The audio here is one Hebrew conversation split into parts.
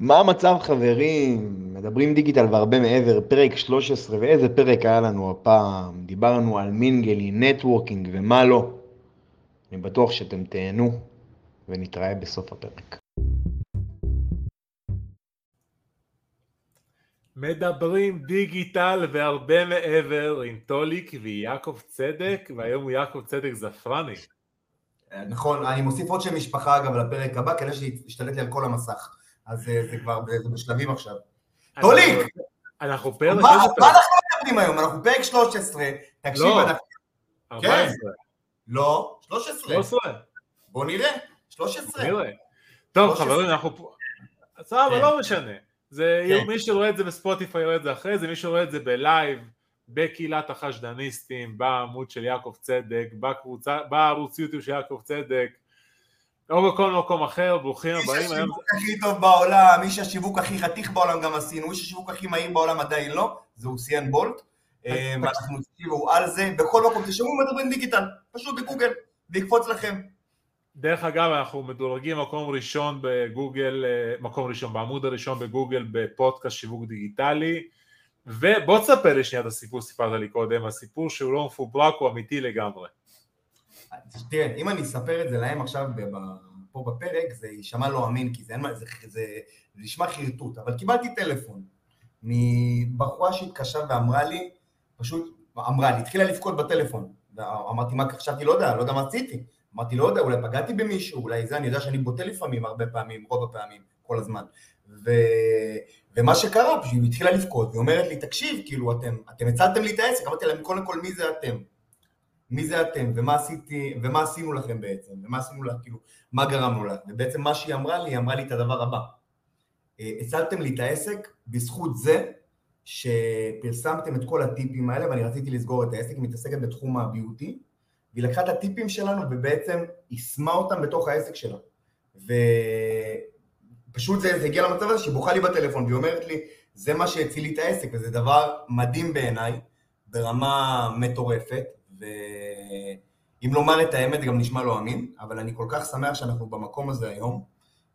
מה המצב חברים? מדברים דיגיטל והרבה מעבר, פרק 13, ואיזה פרק היה לנו הפעם? דיברנו על מינגלי, נטוורקינג ומה לא. אני בטוח שאתם תהנו, ונתראה בסוף הפרק. מדברים דיגיטל והרבה מעבר עם טוליק ויעקב צדק, והיום הוא יעקב צדק זפרני. נכון, אני מוסיף עוד שם משפחה אגב לפרק הבא, כדי שישתלט לי על כל המסך. אז אה, זה כבר בשלבים עכשיו. טוליק! אנחנו פרק... מה אנחנו מדברים היום? אנחנו פרק 13, תקשיב, לא, אנחנו... 14. לא, 13. 13. בוא נראה, 13. נראה. טוב 13. חברים, אנחנו פה... סבבה, כן. לא משנה. זה, כן. מי שרואה את זה בספוטיפיי יראה את זה אחרי זה, מי שרואה את זה בלייב, בקהילת החשדניסטים, בעמוד של יעקב צדק, בקבוצה, בערוץ יוטיוב של יעקב צדק, או בכל מקום אחר, ברוכים איש הבאים. היום- השיווק הכי טוב בעולם, איש השיווק הכי חתיך בעולם גם עשינו, איש השיווק הכי מהיר בעולם עדיין לא, זה אוסיאן בולט. אה, ואנחנו תקשיבו על זה, בכל מקום תשמעו מדברים דיגיטל, פשוט בגוגל, ויקפוץ לכם. דרך אגב, אנחנו מדורגים מקום ראשון בגוגל, אה, מקום ראשון, בעמוד הראשון בגוגל בפודקאסט שיווק דיגיטלי, ובוא תספר לי שנייה את הסיפור שסיפרת לי קודם, הסיפור שהוא לא מפוברק, הוא אמיתי לגמרי. תראה, אם אני אספר את זה להם עכשיו פה בפרק, זה יישמע לא אמין, כי זה, זה, זה, זה נשמע חרטוט, אבל קיבלתי טלפון מבחורה שהתקשרה ואמרה לי, פשוט אמרה לי, התחילה לבכות בטלפון, ואמרתי מה, חשבתי, לא יודע, לא יודע מה עשיתי, אמרתי, לא יודע, אולי פגעתי במישהו, אולי זה, אני יודע שאני בוטה לפעמים, הרבה פעמים, רוב הפעמים, כל הזמן. ו... ומה שקרה, פשוט היא התחילה לבכות, והיא אומרת לי, תקשיב, כאילו, אתם, אתם הצלתם לי את העסק, אמרתי להם, קודם כל, מי זה אתם? מי זה אתם, ומה עשיתי, ומה עשינו לכם בעצם, ומה עשינו לך, כאילו, מה גרמנו לך, ובעצם מה שהיא אמרה לי, היא אמרה לי את הדבר הבא, אה, הצלתם לי את העסק בזכות זה שפרסמתם את כל הטיפים האלה, ואני רציתי לסגור את העסק, היא מתעסקת בתחום הביוטי, והיא לקחה את הטיפים שלנו ובעצם יישמה אותם בתוך העסק שלה. ופשוט זה, זה הגיע למצב הזה שהיא בוכה לי בטלפון, והיא אומרת לי, זה מה שהציל לי את העסק, וזה דבר מדהים בעיניי, ברמה מטורפת, ואם לומר את האמת גם נשמע לא אמין, אבל אני כל כך שמח שאנחנו במקום הזה היום,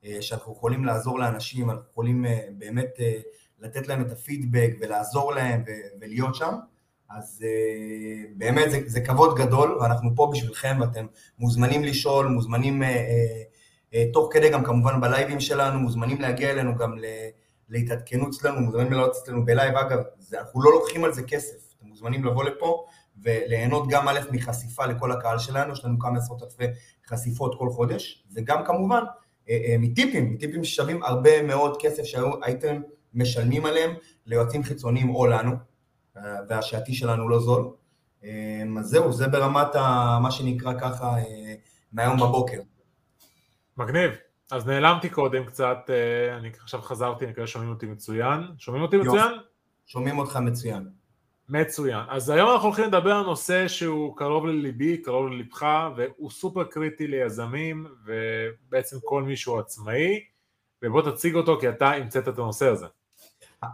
אה, שאנחנו יכולים לעזור לאנשים, אנחנו יכולים אה, באמת אה, לתת להם את הפידבק ולעזור להם ולהיות שם, אז אה, באמת זה, זה כבוד גדול, ואנחנו פה בשבילכם, ואתם מוזמנים לשאול, מוזמנים אה, אה, אה, תוך כדי גם כמובן בלייבים שלנו, מוזמנים להגיע אלינו גם ל- להתעדכנות אצלנו, מוזמנים לעלות אצלנו בלייב, אגב, זה, אנחנו לא לוקחים על זה כסף, אתם מוזמנים לבוא לפה וליהנות גם א' מחשיפה לכל הקהל שלנו, יש לנו כמה עשרות אלפי חשיפות כל חודש, וגם כמובן אה, אה, מטיפים, מטיפים ששווים הרבה מאוד כסף שהייתם משלמים עליהם ליועצים חיצוניים או לנו, אה, והשעתי שלנו לא זול. אז זהו, זה ברמת ה, מה שנקרא ככה מהיום בבוקר. מגניב. אז נעלמתי קודם קצת, אני עכשיו חזרתי, אני מקווה שומעים אותי מצוין. שומעים אותי יופי. מצוין? שומעים אותך מצוין. מצוין. אז היום אנחנו הולכים לדבר על נושא שהוא קרוב לליבי, קרוב ללבך, והוא סופר קריטי ליזמים, ובעצם כל מי שהוא עצמאי, ובוא תציג אותו כי אתה המצאת את הנושא הזה.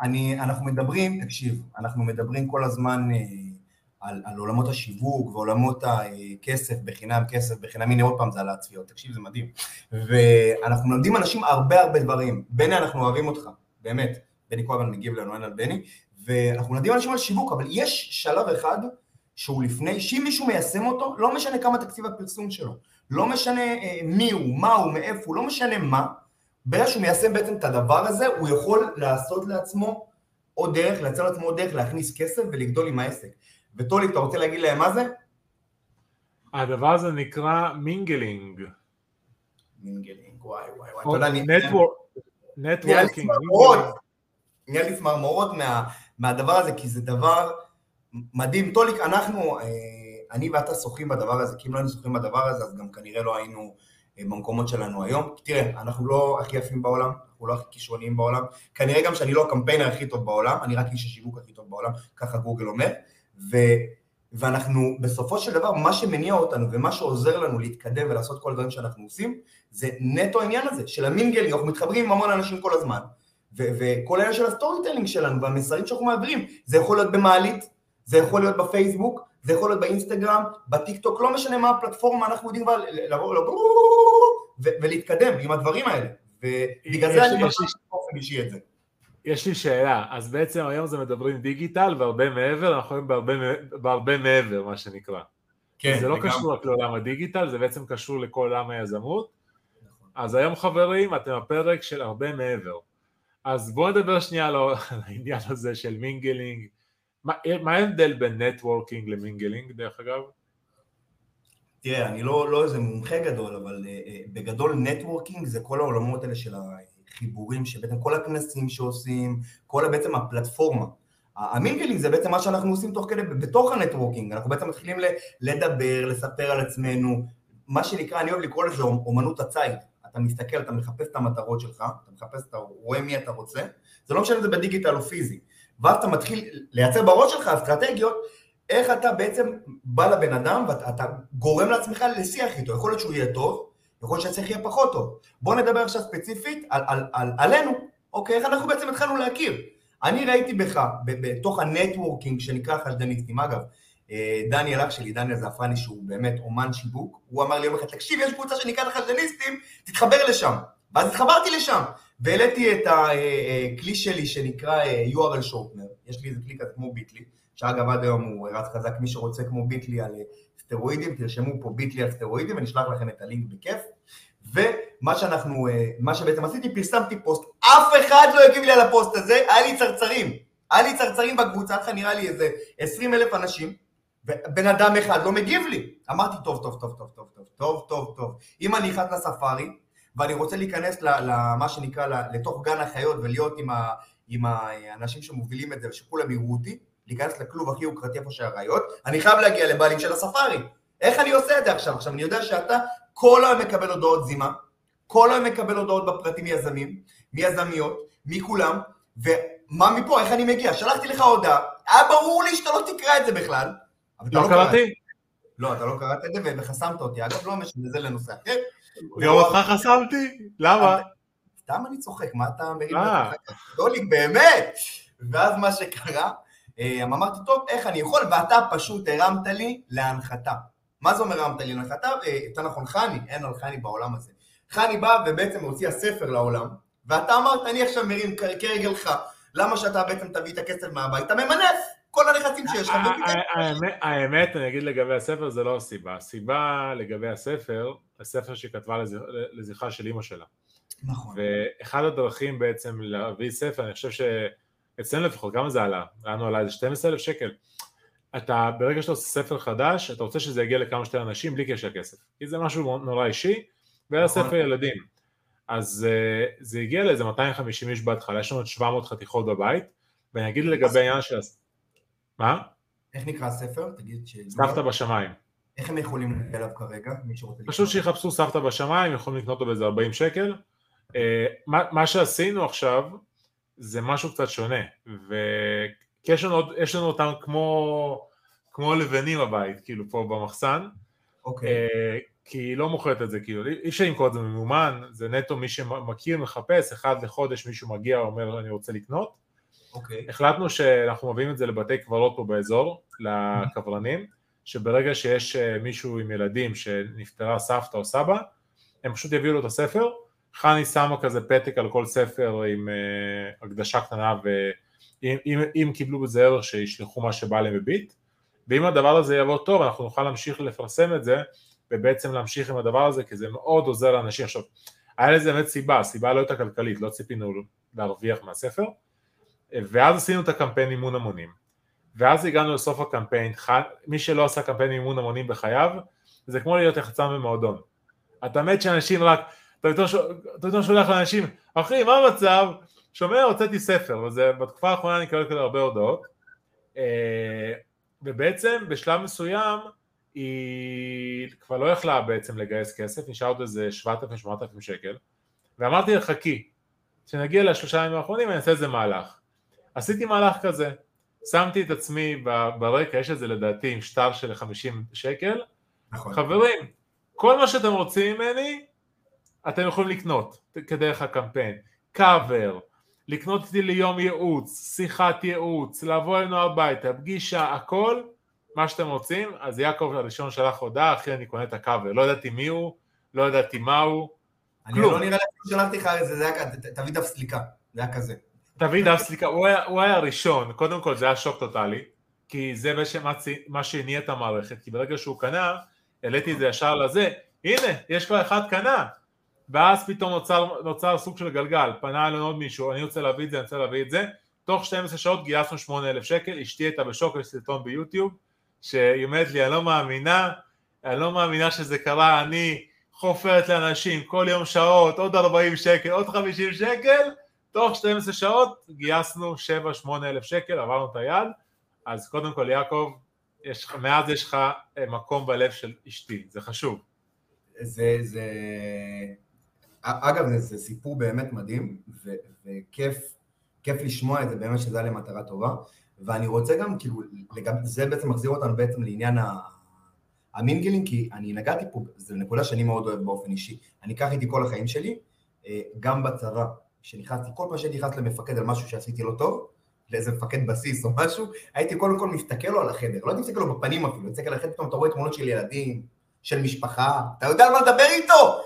אני, אנחנו מדברים, תקשיב, אנחנו מדברים כל הזמן אה, על, על עולמות השיווק ועולמות הכסף בחינם, כסף בחינם, הנה עוד פעם זה על הצפיות, תקשיב, זה מדהים. ואנחנו מלמדים אנשים הרבה הרבה דברים. בני, אנחנו אוהבים אותך, באמת. בני כל הזמן מגיב לנו, אין על בני. ואנחנו מלמדים אנשים על שיווק, אבל יש שלב אחד שהוא לפני, שאם מישהו מיישם אותו, לא משנה כמה תקציב הפרסום שלו, לא משנה אה, מי הוא, מה הוא, מאיפה הוא, לא משנה מה, ברגע שהוא מיישם בעצם את הדבר הזה, הוא יכול לעשות לעצמו עוד דרך, לייצר לעצמו עוד דרך להכניס כסף ולגדול עם העסק. וטולי, אתה רוצה להגיד להם מה זה? הדבר הזה נקרא mingling. mingling, וואי וואי וואי. networking. נהיה לי צמרמורות מה- מהדבר הזה, כי זה דבר מדהים. טוליק, אנחנו, אה, אני ואתה שוחים בדבר הזה, כי אם לא היינו שוחים בדבר הזה, אז גם כנראה לא היינו אה, במקומות שלנו היום. תראה, אנחנו לא הכי יפים בעולם, אנחנו לא הכי כישרוניים בעולם, כנראה גם שאני לא הקמפיינר הכי טוב בעולם, אני רק איש השיווק הכי טוב בעולם, ככה גוגל אומר, ו... ואנחנו בסופו של דבר, מה שמניע אותנו ומה שעוזר לנו להתקדם ולעשות כל הדברים שאנחנו עושים, זה נטו העניין הזה של ה mingling, אנחנו מתחברים עם המון אנשים כל הזמן, וכל העניין של ה storytelling שלנו והמסרים שאנחנו מעבירים, זה יכול להיות במעלית, זה יכול להיות בפייסבוק, זה יכול להיות באינסטגרם, בטיק טוק, לא משנה מה הפלטפורמה, אנחנו יודעים כבר לבוא, ולהתקדם עם הדברים האלה, ובגלל זה אני ממש באופן אישי את זה. יש לי שאלה, אז בעצם היום זה מדברים דיגיטל והרבה מעבר, אנחנו היום בהרבה, בהרבה מעבר, מה שנקרא. כן, זה לא לגמרי. קשור רק לעולם הדיגיטל, זה בעצם קשור לכל עולם היזמות. נכון. אז היום חברים, אתם הפרק של הרבה מעבר. אז בואו נדבר שנייה על העניין הזה של mingling. מה, ההבדל בין networking ל mingling, דרך אגב? תראה, אני לא, לא איזה מומחה גדול, אבל uh, בגדול networking זה כל העולמות האלה של החיבורים, שבעצם כל הכנסים שעושים, כל בעצם הפלטפורמה. ה mingling זה בעצם מה שאנחנו עושים תוך כדי, בתוך ה networking, אנחנו בעצם מתחילים לדבר, לספר על עצמנו, מה שנקרא, אני אוהב לקרוא לזה אומנות הציד. אתה מסתכל, אתה מחפש את המטרות שלך, אתה מחפש, אתה רואה מי אתה רוצה, זה לא משנה אם זה בדיגיטל או פיזי. ואז אתה מתחיל לייצר בראש שלך אסטרטגיות, איך אתה בעצם בא לבן אדם ואתה אתה גורם לעצמך לשיח איתו, יכול להיות שהוא יהיה טוב, יכול להיות שהשיח יהיה פחות טוב. בוא נדבר עכשיו ספציפית על, על, על, עלינו, אוקיי, איך אנחנו בעצם התחלנו להכיר. אני ראיתי בך, בתוך ה networking שנקרא חשדניסטים, אגב, דניאל אח שלי, דניאל זעפרני, שהוא באמת אומן שיווק, הוא אמר לי יום אחד, תקשיב, יש קבוצה שנקראת החשדניסטים, תתחבר לשם. ואז התחברתי לשם, והעליתי את הכלי שלי שנקרא אה, URL shortener, יש לי איזה כלי כזה כמו Bitly, שאגב עד היום הוא רץ חזק, מי שרוצה כמו Bitly על אה, סטרואידים, תרשמו פה Bitly על סטרואידים, אני אשלח לכם את הלינק בכיף. ומה שאנחנו, אה, מה שבעצם עשיתי, פרסמתי פוסט, אף אחד לא הגיב לי על הפוסט הזה, היה לי צרצרים. היה לי צרצרים בקבוצה, נראה לי איזה 20 אלף אנשים, ובן אדם אחד לא מגיב לי. אמרתי, טוב, טוב, טוב, טוב, טוב, טוב, טוב, טוב, טוב. אם אני נכנס לספארי, ואני רוצה להיכנס למה שנקרא, לתוך גן החיות ולהיות עם, ה, עם האנשים שמובילים את זה, ושכולם יראו אותי, להיכנס לכלוב הכי יוקרתי איפה שהאריות, אני חייב להגיע לבעלים של הספארי. איך אני עושה את זה עכשיו? עכשיו, אני יודע שאתה כל היום מקבל הודעות זימה, כל היום מקבל הודעות בפרטים מיזמים, מיזמיות, מכולם, ומה מפה, איך אני מגיע? שלחתי לך הודעה, היה ברור לי שאתה לא תקרא את זה בכלל. לא קראת. קראתי? לא, אתה לא קראת את זה וחסמת אותי. אגב, לא משנה, זה לנושא אחר. גם אותך חסמתי? למה? סתם אני צוחק, מה אתה מרים אה. לעצמך? גדוליק, באמת! ואז מה שקרה, אה, אמרתי, טוב, איך אני יכול? ואתה פשוט הרמת לי להנחתה. מה זה אומר הרמת לי להנחתה? אה, יותר נכון, חני, אין על חני בעולם הזה. חני בא ובעצם הוציאה ספר לעולם, ואתה אמרת, אני עכשיו מרים כרגלך, למה שאתה בעצם תביא את הכסף מהבית? אתה ממנף כל הנכסים שיש לך. ותיתן- ה- האמת- האמת, אני אגיד לגבי הספר, זה לא הסיבה. הסיבה לגבי הספר, הספר שהיא כתבה לז- לזכרה של אימא שלה. נכון. ואחד הדרכים בעצם להביא ספר, אני חושב שאצלנו לפחות, כמה זה עלה? לנו עלה איזה 12,000 שקל. אתה, ברגע שאתה עושה ספר חדש, אתה רוצה שזה יגיע לכמה שיותר אנשים בלי קשר לכסף. כי זה משהו נורא אישי, והיה נכון. ספר ילדים. אז זה הגיע לאיזה 250 איש בהתחלה, יש לנו עוד 700 חתיכות בבית, ואני אגיד לגבי העניין של... מה? איך נקרא הספר? תגיד ש... סבתא בשמיים. איך הם יכולים להגיע אליו כרגע? מי שרוצה... פשוט שיחפשו סבתא בשמיים, יכולים לקנות אותו באיזה 40 שקל. אה, מה, מה שעשינו עכשיו זה משהו קצת שונה, וכי יש לנו, יש לנו אותם כמו, כמו לבנים בבית, כאילו פה במחסן, אוקיי. אה, כי היא לא מוכרת את זה, כאילו, אי אפשר למכור את זה ממומן, זה נטו מי שמכיר, מחפש, אחד לחודש מישהו מגיע, אומר אני רוצה לקנות. אוקיי. החלטנו שאנחנו מביאים את זה לבתי קברות פה באזור, לקברנים, שברגע שיש אה, מישהו עם ילדים שנפטרה סבתא או סבא, הם פשוט יביאו לו את הספר, חני שמה כזה פתק על כל ספר עם uh, הקדשה קטנה ואם אם, אם קיבלו בזה ערך שישלחו מה שבא להם בביט ואם הדבר הזה יעבוד טוב אנחנו נוכל להמשיך לפרסם את זה ובעצם להמשיך עם הדבר הזה כי זה מאוד עוזר לאנשים. עכשיו היה לזה באמת סיבה, סיבה לא הייתה כלכלית, לא ציפינו להרוויח מהספר ואז עשינו את הקמפיין אימון המונים. ואז הגענו לסוף הקמפיין, מי שלא עשה קמפיין אימון המונים בחייו זה כמו להיות יחצן במועדון. אתה מת שאנשים רק אתה פתאום שולח לאנשים, אחי, מה המצב? שומע, הוצאתי ספר, וזה, בתקופה האחרונה אני כזה הרבה הודעות, ובעצם בשלב מסוים היא כבר לא יכלה בעצם לגייס כסף, נשאר עוד איזה 7,000-8,000 שקל, ואמרתי לה, חכי, כשנגיע לשלושה ימים האחרונים אני אעשה איזה מהלך. עשיתי מהלך כזה, שמתי את עצמי ברקע, יש את זה לדעתי עם שטר של 50 שקל, נכון. חברים, כל מה שאתם רוצים ממני, אתם יכולים לקנות כדרך הקמפיין, קאבר, לקנות איתי ליום ייעוץ, שיחת ייעוץ, לבוא אלינו הביתה, פגישה, הכל, מה שאתם רוצים, אז יעקב הראשון שלח הודעה, אחי אני קונה את הקאבר, לא ידעתי מי הוא, לא ידעתי מה הוא, אני לא נראה לי שלחתי לך איזה, זה היה, תביא דף סליקה, זה היה כזה. דוד אפסליקה, הוא היה, הוא היה הראשון, קודם כל זה היה שוק טוטאלי, כי זה מה שהניע את המערכת, כי ברגע שהוא קנה, העליתי את זה ישר לזה, הנה, יש כבר אחד קנה, ואז פתאום נוצר, נוצר סוג של גלגל, פנה אלינו עוד מישהו, אני רוצה להביא את זה, אני רוצה להביא את זה, תוך 12 שעות גייסנו 8,000 שקל, אשתי הייתה בשוק, יש סרטון ביוטיוב, שהיא אומרת לי, אני לא מאמינה, אני לא מאמינה שזה קרה, אני חופרת לאנשים כל יום שעות, עוד 40 שקל, עוד 50 שקל, תוך 12 שעות גייסנו 7-8 אלף שקל, עברנו את היד, אז קודם כל יעקב, יש, מאז יש לך אה, מקום בלב של אשתי, זה חשוב. זה, זה... אגב, זה, זה סיפור באמת מדהים, ו, וכיף כיף לשמוע את זה, באמת שזה היה למטרה טובה. ואני רוצה גם, כאילו, לגב, זה בעצם מחזיר אותנו בעצם לעניין ה- המינגלים, כי אני נגעתי פה, זו נקודה שאני מאוד אוהב באופן אישי. אני אקח איתי כל החיים שלי, אה, גם בצבא, כשנכנסתי, כל פעם שהייתי נכנס למפקד על משהו שעשיתי לא טוב, לאיזה מפקד בסיס או משהו, הייתי קודם כל מסתכל לו על החדר, לא הייתי מסתכל לו בפנים אפילו, מסתכל על החדר, פתאום אתה רואה תמונות של ילדים, של משפחה, אתה יודע על מה לדבר איתו?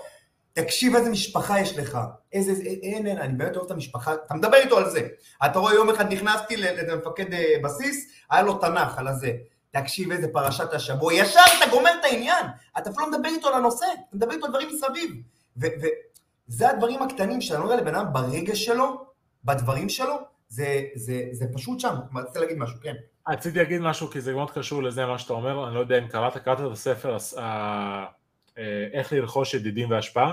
תקשיב איזה משפחה יש לך, איזה, אין, אין, אני באמת אוהב את המשפחה, אתה מדבר איתו על זה. אתה רואה יום אחד נכנסתי לאיזה מפקד אה, בסיס, היה לו תנ"ך על הזה. תקשיב איזה פרשת השבוע, ישר אתה גומר את העניין, אתה אפילו לא מדבר איתו על הנושא, אתה מדבר איתו על דברים מסביב. וזה הדברים הקטנים שאני אומר לבן אדם ברגש שלו, בדברים שלו, זה, זה, זה פשוט שם. רציתי להגיד משהו, כן. רציתי להגיד משהו כי זה מאוד קשור לזה מה שאתה אומר, אני לא יודע אם קראת, קראת את הספר אה, אה, איך לרכוש ידידים והשפעה?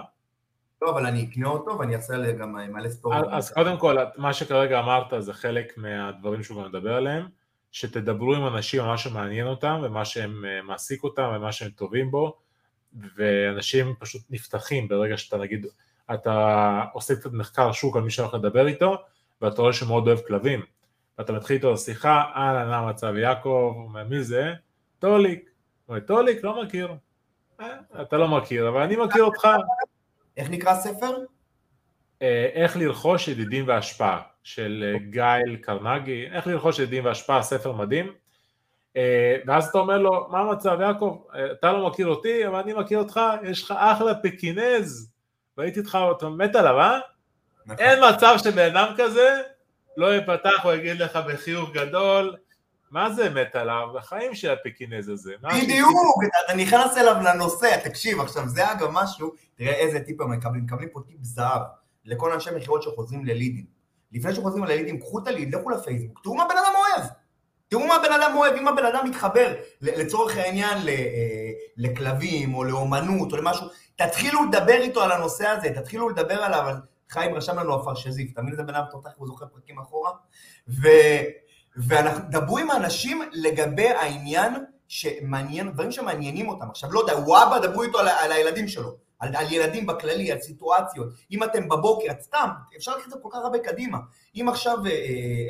לא, אבל אני אקנה אותו ואני אעשה גם מלא סטורי. אז, אז קודם כל, מה שכרגע אמרת זה חלק מהדברים שהוא גם מדבר עליהם, שתדברו עם אנשים על מה שמעניין אותם ומה שהם אה, מעסיק אותם ומה שהם טובים בו, ואנשים פשוט נפתחים ברגע שאתה נגיד, אתה עושה קצת מחקר שוק על מי שהולך לדבר איתו, ואתה רואה שהוא מאוד אוהב כלבים, ואתה מתחיל איתו לשיחה, אהלן, מה המצב יעקב, מי זה? טוליק. טוליק? לא מכיר. אה, אתה לא מכיר, אבל אני מכיר אותך. איך נקרא הספר? אה, איך לרכוש ידידים והשפעה, של אה, גייל קרנגי, איך לרכוש ידידים והשפעה, ספר מדהים. ואז אתה אומר לו, מה המצב יעקב, אתה לא מכיר אותי, אבל אני מכיר אותך, יש לך אחלה פקינז, והייתי איתך, אתה מת עליו, אה? נכון. אין מצב שבן אדם כזה לא יפתח או יגיד לך בחיוך גדול, מה זה מת עליו? החיים של הפקינז הזה. בדיוק, אתה נכנס אליו לנושא, תקשיב, עכשיו זה אגב משהו, תראה איזה טיפ הם מקבלים, מקבלים פה טיפ זהב לכל אנשי מכירות שחוזרים ללידים. לפני שחוזרים ללידים, קחו את הליד, לכו לפייסבוק, תראו מה בן אדם אוהב. תראו מה בן אדם אוהב, אם הבן אדם מתחבר לצורך העניין לכלבים או לאומנות או למשהו, תתחילו לדבר איתו על הנושא הזה, תתחילו לדבר עליו, חיים רשם לנו עפר שזיף, תמיד זה בן אדם תותח, הוא זוכר פרקים אחורה, ו... ואנחנו, דברו עם האנשים לגבי העניין שמעניין, דברים שמעניינים אותם. עכשיו, לא יודע, וואבה, דברו איתו על, על הילדים שלו, על, על ילדים בכללי, על סיטואציות. אם אתם בבוקר, סתם, אפשר לקחת את זה כל כך הרבה קדימה. אם עכשיו, אה,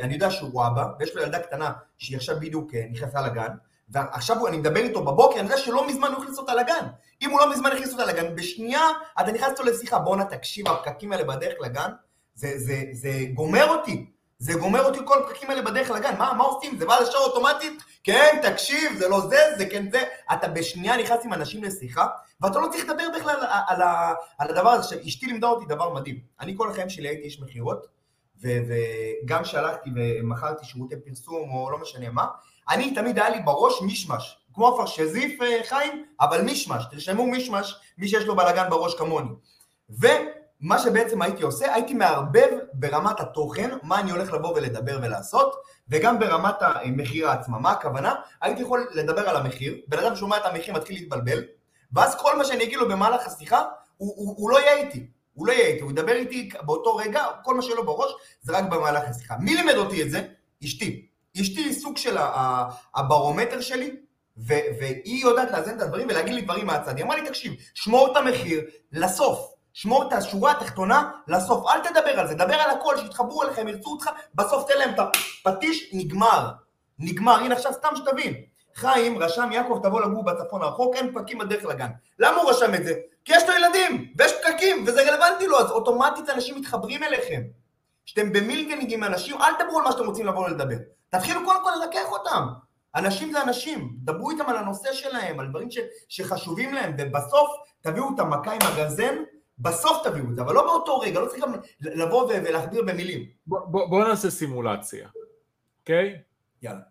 אני יודע שהוא וואבה, ויש לו ילדה קטנה, שהיא עכשיו בדיוק אה, נכנסה לגן, ועכשיו אני מדבר איתו בבוקר, אני יודע שלא מזמן הוא הכניס אותה לגן. אם הוא לא מזמן הכניס אותה לגן, בשנייה אתה נכנס איתו לשיחה, בואנה תקשיב, הפקקים האלה בדרך לגן, זה, זה, זה גומר אותי. זה גומר אותי כל הפרקים האלה בדרך לגן, מה, מה עושים? זה בא לשער אוטומטית? כן, תקשיב, זה לא זה, זה כן זה. אתה בשנייה נכנס עם אנשים לשיחה, ואתה לא צריך לדבר בכלל על, על, על, הדבר הזה. עכשיו, אשתי לימדה אותי דבר מדהים. אני כל החיים שלי הייתי איש מכירות, וגם שהלכתי ומכרתי שירותי פרסום, או לא משנה מה, אני תמיד היה לי בראש מישמש. כמו הפרשזיף חיים, אבל מישמש. תרשמו מישמש, מי שיש לו בלאגן בראש כמוני. ו... מה שבעצם הייתי עושה, הייתי מערבב ברמת התוכן, מה אני הולך לבוא ולדבר ולעשות, וגם ברמת המחיר עצמה. מה הכוונה? הייתי יכול לדבר על המחיר, בן אדם שומע את המחיר מתחיל להתבלבל, ואז כל מה שאני אגיד לו במהלך השיחה, הוא, הוא, הוא לא יהיה איתי. הוא לא יהיה איתי, הוא ידבר איתי באותו רגע, כל מה שלו בראש, זה רק במהלך השיחה. מי לימד אותי את זה? אשתי. אשתי היא סוג של הברומטר שלי, ו- והיא יודעת לאזן את הדברים ולהגיד לי דברים מהצד. היא אמרה לי, תקשיב, שמור את המחיר לסוף. שמור את השורה התחתונה לסוף, אל תדבר על זה, דבר על הכל, שיתחברו אליכם, ירצו אותך, בסוף תן להם את הפטיש, נגמר. נגמר, הנה עכשיו סתם שתבין. חיים רשם יעקב תבוא לגור בצפון הרחוק, אין פקקים בדרך לגן. למה הוא רשם את זה? כי יש לו ילדים, ויש פקקים, וזה רלוונטי לו, אז אוטומטית אנשים מתחברים אליכם. כשאתם במילגניג עם אנשים, אל תדברו על מה שאתם רוצים לבוא לדבר. תתחילו קודם כל לרכך אותם. אנשים זה אנשים, דברו איתם על הנושא שלהם, על דברים ש, שחשובים להם, ובסוף תביאו את המכה עם הגרזן, בסוף תביאו את זה, אבל לא באותו רגע, לא צריך גם לבוא ולהכביר במילים. בוא, בוא, בוא נעשה סימולציה, אוקיי? יאללה.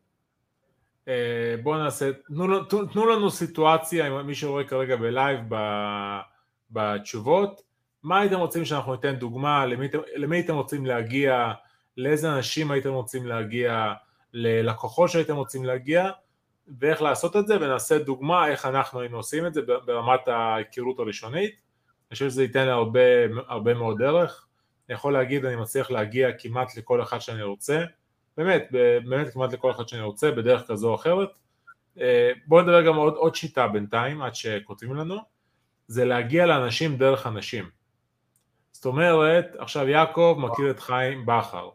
אה, בואו נעשה, תנו, תנו, לנו סיטואציה, עם מי שרואה כרגע בלייב ב- בתשובות, מה הייתם רוצים שאנחנו ניתן דוגמה, למי, למי הייתם רוצים להגיע, לאיזה אנשים הייתם רוצים להגיע, ללקוחות שהייתם רוצים להגיע, ואיך לעשות את זה, ונעשה דוגמה איך אנחנו היינו עושים את זה ברמת ההיכרות הראשונית. אני חושב שזה ייתן הרבה, הרבה מאוד דרך. אני יכול להגיד, אני מצליח להגיע כמעט לכל אחד שאני רוצה, באמת, באמת כמעט לכל אחד שאני רוצה, בדרך כזו או אחרת. אה, בואו נדבר גם עוד, עוד שיטה בינתיים, עד שכותבים לנו, זה להגיע לאנשים דרך אנשים. זאת אומרת, עכשיו יעקב מכיר את חיים בכר.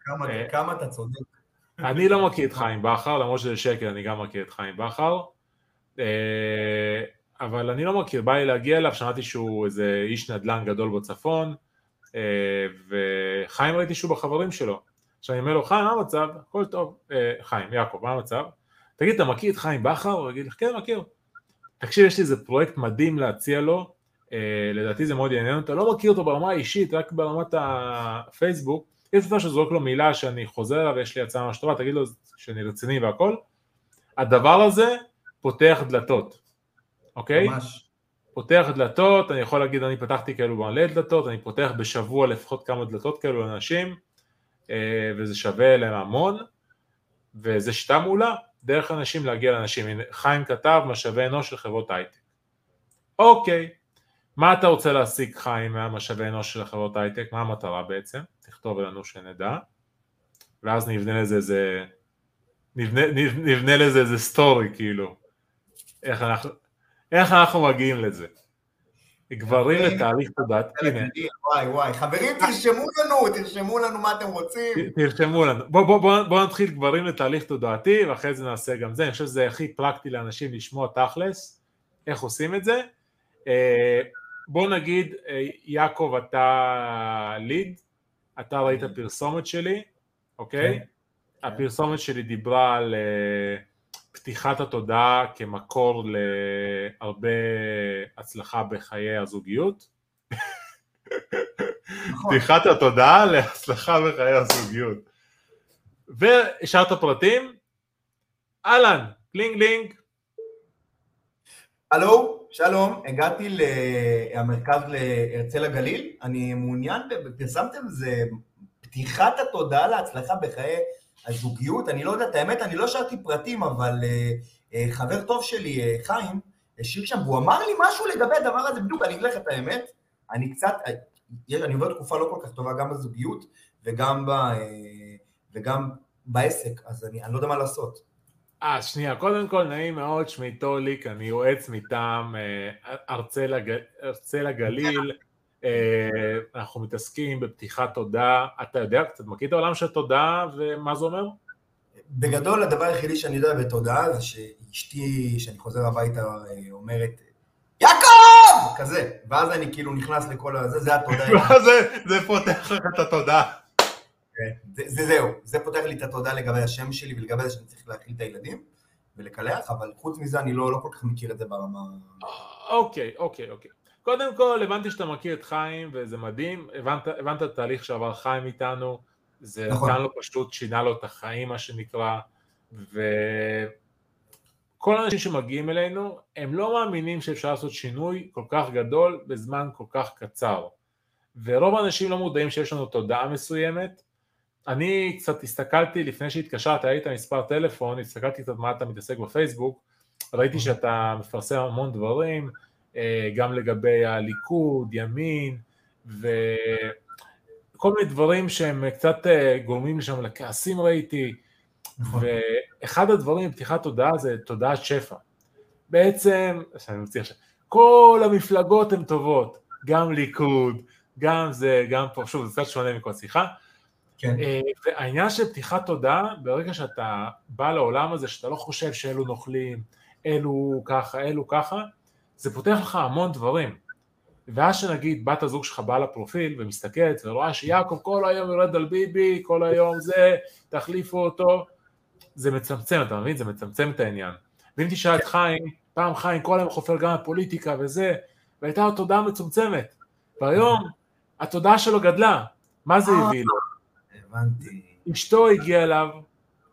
כמה, אה. כמה אתה צודק. אני לא מכיר את חיים בכר, למרות שזה שקר, אני גם מכיר את חיים בכר. אה, אבל אני לא מכיר, בא לי להגיע אליו, שמעתי שהוא איזה איש נדל"ן גדול בצפון, אה, וחיים ראיתי שהוא בחברים שלו. עכשיו אני אומר לו, חיים, מה המצב? הכל טוב. אה, חיים, יעקב, מה המצב? תגיד, אתה מכיר את חיים בכר? הוא יגיד לך, כן, מכיר. תקשיב, יש לי איזה פרויקט מדהים להציע לו, לדעתי זה מאוד יעניין אותו, לא מכיר אותו ברמה האישית, רק ברמת הפייסבוק, יש מצב שזורק לו מילה שאני חוזר אליו ויש לי הצעה ממש טובה, תגיד לו שאני רציני והכל. הדבר הזה פותח דלתות, אוקיי? ממש. פותח דלתות, אני יכול להגיד אני פתחתי כאלו מלא דלתות, אני פותח בשבוע לפחות כמה דלתות כאלו לאנשים, אה, וזה שווה להם המון, וזה שיטה מעולה, דרך אנשים להגיע לאנשים. הנה, חיים כתב משאבי אנוש של חברות הייטק. אוקיי, מה אתה רוצה להשיג חיים מהמשאבי אנוש של חברות הייטק? מה המטרה בעצם? תכתוב לנו שנדע, ואז נבנה לזה איזה, נבנה, נבנה, לזה איזה סטורי כאילו, איך אנחנו, איך אנחנו מגיעים לזה. גברים לתהליך תודעת, הנה, וואי וואי, חברים תרשמו לנו, תרשמו לנו מה אתם רוצים. תרשמו לנו, בוא, בוא, בוא, בוא נתחיל גברים לתהליך תודעתי ואחרי זה נעשה גם זה, אני חושב שזה הכי פרקטי לאנשים לשמוע תכלס, איך עושים את זה. אה, בוא נגיד, אה, יעקב אתה ליד, אתה ראית פרסומת שלי, אוקיי? כן. הפרסומת שלי דיברה על אה, פתיחת התודעה כמקור להרבה הצלחה בחיי הזוגיות. נכון. פתיחת התודעה להצלחה בחיי הזוגיות. והשארת פרטים, אהלן, קלינג לינג, הלו, שלום, הגעתי למרכז להרצל הגליל, אני מעוניין, פרסמתם זה פתיחת התודעה להצלחה בחיי הזוגיות, אני לא יודע את האמת, אני לא שאלתי פרטים, אבל אה, חבר טוב שלי, אה, חיים, השאיר שם, והוא אמר לי משהו לגבי הדבר הזה, בדיוק, אני אגיד לך את האמת, אני קצת, אה, אני עובר תקופה לא כל כך טובה גם בזוגיות וגם, ב, וגם בעסק, אז אני, אני לא יודע מה לעשות. אה, שנייה, קודם כל נעים מאוד, שמי טוליק, אני יועץ מטעם אה, ארצל הג- ארצל הגליל, אה, אנחנו מתעסקים בפתיחת תודעה, אתה יודע קצת, מכיר את העולם של תודעה ומה זה אומר? בגדול, הדבר היחידי שאני יודע בתודעה זה שאשתי, כשאני חוזר הביתה, אה, אומרת, יעקב! כזה, ואז אני כאילו נכנס לכל ה... זה, התודעה. זה, זה פותח לך את התודעה. זה, זה זהו, זה פותח לי את התודעה לגבי השם שלי ולגבי זה שאני צריך להאכיל את הילדים ולקלח, אבל חוץ מזה אני לא, לא כל כך מכיר את זה ברמה... אוקיי, אוקיי, אוקיי. קודם כל, הבנתי שאתה מכיר את חיים, וזה מדהים, הבנת, הבנת את התהליך שעבר חיים איתנו, זה נכון. נתן לו פשוט, שינה לו את החיים, מה שנקרא, וכל האנשים שמגיעים אלינו, הם לא מאמינים שאפשר לעשות שינוי כל כך גדול בזמן כל כך קצר. ורוב האנשים לא מודעים שיש לנו תודעה מסוימת. אני קצת הסתכלתי, לפני שהתקשרת, היית מספר טלפון, הסתכלתי קצת מה אתה מתעסק בפייסבוק, ראיתי שאתה מפרסם המון דברים, אה, גם לגבי הליכוד, ימין, וכל מיני דברים שהם קצת אה, גורמים שם לכעסים ראיתי, נכון. ואחד הדברים בפתיחת תודעה זה תודעת שפע. בעצם, אני מציע עכשיו, כל המפלגות הן טובות, גם ליכוד, גם זה, גם פה, שוב, זה קצת שונה מכל שיחה. כן, אה, והעניין של פתיחת תודעה, ברגע שאתה בא לעולם הזה, שאתה לא חושב שאלו נוכלים, אלו ככה, אלו ככה, זה פותח לך המון דברים. ואז שנגיד בת הזוג שלך באה לפרופיל ומסתכלת ורואה שיעקב כל היום יורד על ביבי, כל היום זה, תחליפו אותו, זה מצמצם, אתה מבין? זה מצמצם את העניין. ואם תשאל את חיים, פעם חיים כל היום חופר גם על פוליטיקה וזה, והייתה לו תודעה מצומצמת. והיום התודעה שלו גדלה. מה זה אה. הביא לו? הבנתי. אשתו הגיעה אליו,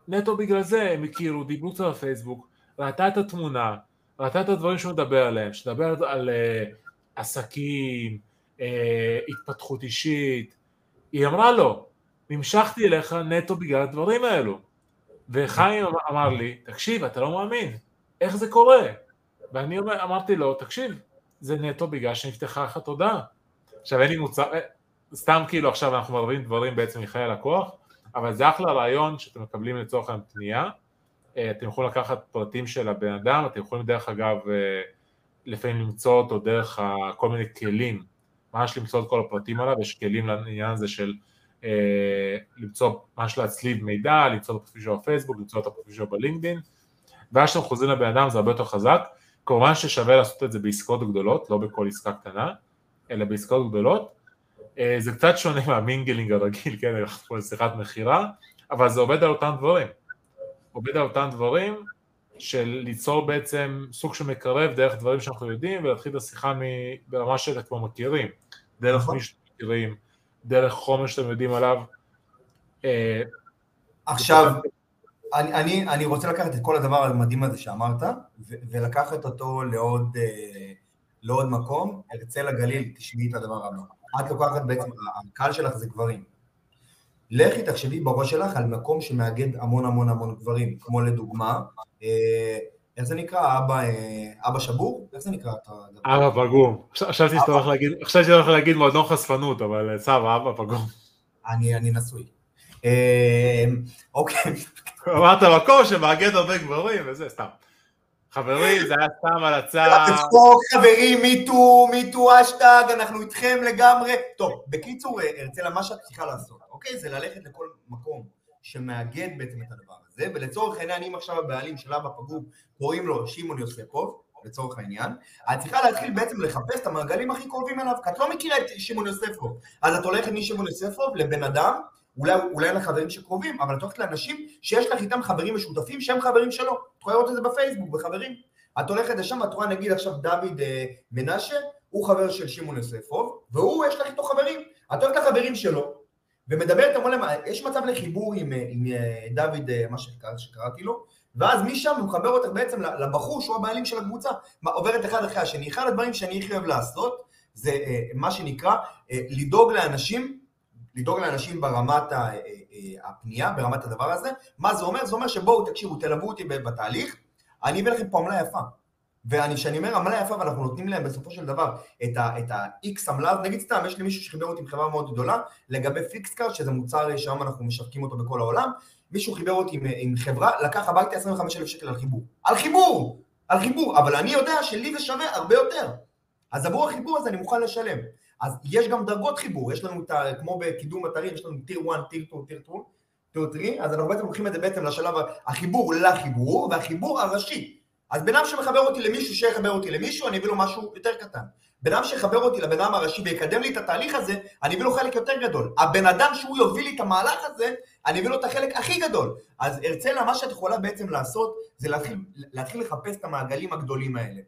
נטו בגלל זה הם הכירו, דיברו קצת בפייסבוק, ראתה את התמונה, ראתה את הדברים שהוא מדבר עליהם, שדבר על uh, עסקים, uh, התפתחות אישית, היא אמרה לו, נמשכתי אליך נטו בגלל הדברים האלו. וחיים אמר לי, תקשיב, אתה לא מאמין, איך זה קורה? ואני אומר, אמרתי לו, תקשיב, זה נטו בגלל שנפתחה לך תודעה. עכשיו אין לי מוצר, סתם כאילו עכשיו אנחנו מדברים דברים בעצם מחיי הלקוח, אבל זה אחלה רעיון שאתם מקבלים לצורך העניין פנייה, אה, אתם יכולים לקחת פרטים של הבן אדם, אתם יכולים דרך אגב אה, לפעמים למצוא אותו דרך כל מיני כלים, ממש למצוא את כל הפרטים עליו, יש כלים לעניין הזה של אה, למצוא, ממש להצליב מידע, למצוא את הפרופיל שלו בפייסבוק, למצוא את הפרופיל שלו בלינקדאין, ואז כשאתם חוזרים לבן אדם זה הרבה יותר חזק, כמובן ששווה לעשות את זה בעסקאות גדולות, לא בכל עסקה קטנה, אלא בעסקאות גדולות, זה קצת שונה מהמינגלינג הרגיל, כן, אנחנו פה לשיחת מכירה, אבל זה עובד על אותם דברים. עובד על אותם דברים של ליצור בעצם סוג של מקרב דרך דברים שאנחנו יודעים ולהתחיל את השיחה ברמה שאתם כבר מכירים, דרך נכון. מי שאתם מכירים, דרך חומר שאתם יודעים עליו. אה, עכשיו, אני, אני, אני רוצה לקחת את כל הדבר המדהים הזה שאמרת, ו- ולקחת אותו לעוד, אה, לעוד מקום. ארצה לגליל, תשמעי את הדבר הבא. את לוקחת בעצם, הקהל שלך זה גברים. לכי תחשבי בראש שלך על מקום שמאגד המון המון המון גברים, כמו לדוגמה, אה, איך זה נקרא? אבא, אה, אבא שבור? איך זה נקרא? אבא פגום. עכשיו- חשבתי שאתה הולך להגיד, מועדון חשפנות, אבל אה, סבא, אבא פגום. אני, אני נשוי. אוקיי, אמרת מקום שמאגד הרבה גברים וזה, סתם. חברים, זה היה סתם על הצד. חברים, מיטו, מיטו, אשטג, אנחנו איתכם לגמרי. טוב, בקיצור, אה, הרצלה, מה שאת צריכה לעשות, אוקיי? זה ללכת לכל מקום שמאגד בעצם את הדבר הזה, ולצורך העניין, אם עכשיו הבעלים של אבא פגום, קוראים לו שמעון יוספוב, לצורך העניין, את צריכה להתחיל בעצם לחפש את המעגלים הכי קרובים אליו, כי את לא מכירה את שמעון יוספוב. אז את הולכת משמעון יוספוב לבן אדם, אולי, אולי אין לך חברים שקרובים, אבל את הולכת לאנשים שיש לך איתם חברים משותפים שהם חברים שלו. את יכולה לראות את זה בפייסבוק, בחברים. את הולכת לשם, את רואה נגיד עכשיו דוד אה, מנשה, הוא חבר של שמעון יוספוב, והוא, יש לך איתו חברים. את הולכת לחברים שלו, ומדברת המון, למה- יש מצב לחיבור עם, אה, עם אה, דוד, אה, מה שקרא, שקראתי לו, ואז משם הוא מחבר אותך בעצם לבחור שהוא הבעלים של הקבוצה, עוברת אחד אחרי השני. אחד הדברים שאני הכי אוהב לעשות, זה אה, מה שנקרא אה, לדאוג לאנשים, לדאוג לאנשים ברמת אה, אה, הפנייה, ברמת הדבר הזה. מה זה אומר? זה אומר שבואו תקשיבו, תלוו אותי בתהליך, אני אביא לכם פה עמלה יפה. וכשאני אומר עמלה יפה ואנחנו נותנים להם בסופו של דבר את ה-X עמלה, נגיד סתם, יש לי מישהו שחיבר אותי עם חברה מאוד גדולה לגבי פיקסקארד, שזה מוצר שהיום אנחנו משווקים אותו בכל העולם, מישהו חיבר אותי עם, עם חברה, לקח הביתה 25,000 שקל על חיבור. על חיבור! על חיבור, אבל אני יודע שלי זה שווה הרבה יותר. אז עבור החיבור הזה אני מוכן לשלם. אז יש גם דרגות חיבור, יש לנו את ה... כמו בקידום אתרים, יש לנו tier 1, tier 2, tier 2, tier 3, אז אנחנו בעצם לוקחים את זה בעצם לשלב החיבור לחיבור, והחיבור הראשי. אז בן אדם שמחבר אותי למישהו שיחבר אותי למישהו, אני אביא לו משהו יותר קטן. בן אדם שיחבר אותי לבן אדם הראשי ויקדם לי את התהליך הזה, אני אביא לו חלק יותר גדול. הבן אדם שהוא יוביל לי את המהלך הזה, אני אביא לו את החלק הכי גדול. אז ארצלה, מה שאת יכולה בעצם לעשות, זה להתחיל, להתחיל לחפש את המעגלים הגדולים האלה.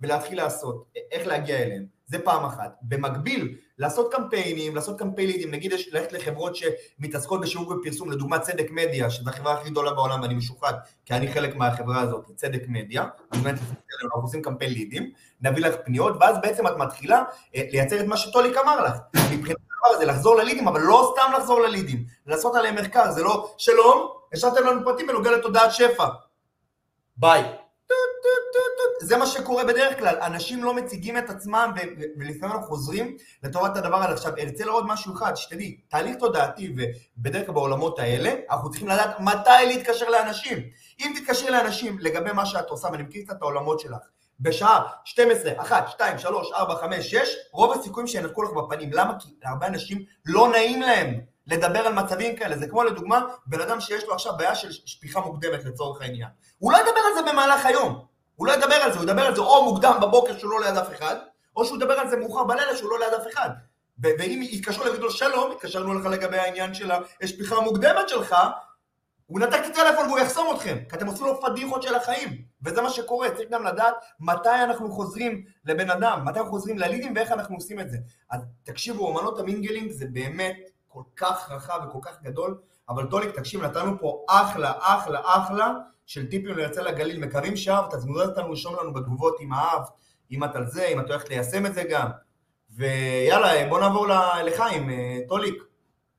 ולהתחיל לעשות, איך להגיע אליהם. זה פעם אחת. במקביל, לעשות קמפיינים, לעשות קמפיינים, נגיד יש ללכת לחברות שמתעסקות בשיווק ופרסום, לדוגמת צדק מדיה, שזו החברה הכי גדולה בעולם ואני משוחד, כי אני חלק מהחברה הזאת, צדק מדיה, אנחנו עושים קמפיין לידים, נביא לך פניות, ואז בעצם את מתחילה אה, לייצר את מה שטוליק אמר לך. מבחינת הדבר הזה, לחזור ללידים, אבל לא סתם לחזור ללידים, לעשות עליהם מחקר, זה לא, שלום, השארתם לנו פרטים בנוגע לתודעת שפע. ביי. זה מה שקורה בדרך כלל, אנשים לא מציגים את עצמם ו- ו- ולפעמים אנחנו חוזרים לטובת הדבר הזה. עכשיו, ארצה לעוד משהו אחד, שתדעי, תהליך תודעתי ובדרך כלל בעולמות האלה, אנחנו צריכים לדעת מתי להתקשר לאנשים. אם תתקשרי לאנשים לגבי מה שאת עושה, ואני מכיר קצת את העולמות שלך, בשעה 12, 1, 2, 3, 4, 5, 6, רוב הסיכויים שינתקו לך בפנים. למה? כי להרבה אנשים לא נעים להם לדבר על מצבים כאלה. זה כמו לדוגמה, בן אדם שיש לו עכשיו בעיה של שפיכה מוקדמת לצורך העניין. הוא לא ידבר על זה במהלך היום. הוא לא ידבר על זה, הוא ידבר על זה או מוקדם בבוקר שהוא לא ליד אף אחד, או שהוא ידבר על זה מאוחר בלילה שהוא לא ליד אף אחד. ואם יתקשרו להגיד לו שלום, התקשרנו לך לגבי העניין של השפיכה המוקדמת שלך, הוא נתק את הטלפון והוא יחסום אתכם, כי אתם עושים לו פדיחות של החיים, וזה מה שקורה, צריך גם לדעת מתי אנחנו חוזרים לבן אדם, מתי אנחנו חוזרים ללידים ואיך אנחנו עושים את זה. אז תקשיבו, אומנות המינגלינג זה באמת כל כך רחב וכל כך גדול, אבל טוליק, תקשיב, נתנו פה אחלה, אחלה, אחלה של טיפים לרצה לגליל, מקווים שאהבת, אז מוזמן אותנו לשאול לנו בתגובות אם אהבת, אם את על זה, אם את הולכת ליישם את זה גם. ויאללה, בוא נעבור לחיים, אה, טוליק.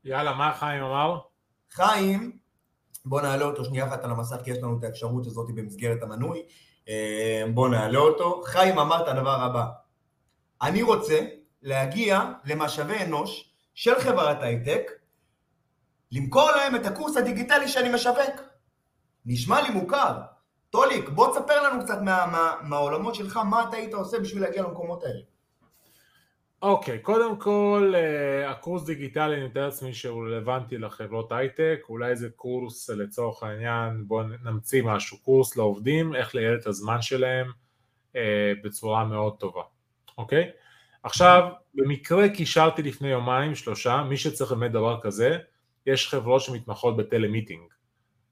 יאללה, מה חיים אמר? חיים, בוא נעלה אותו שנייה אחת על המסך, כי יש לנו את האפשרות הזאת במסגרת המנוי. אה, בוא נעלה אותו. חיים אמר את הדבר הבא, אני רוצה להגיע למשאבי אנוש של חברת הייטק, למכור להם את הקורס הדיגיטלי שאני משווק. נשמע לי מוכר. טוליק, בוא תספר לנו קצת מה, מה, מהעולמות שלך, מה אתה היית עושה בשביל להגיע למקומות האלה. אוקיי, okay, קודם כל, uh, הקורס דיגיטלי, אני מתאר לעצמי שהוא רלוונטי לחברות הייטק, אולי זה קורס לצורך העניין, בואו נמציא משהו, קורס לעובדים, איך לייעל את הזמן שלהם uh, בצורה מאוד טובה, אוקיי? Okay? עכשיו, במקרה קישרתי לפני יומיים, שלושה, מי שצריך באמת דבר כזה, יש חברות שמתמחות בטלמיטינג,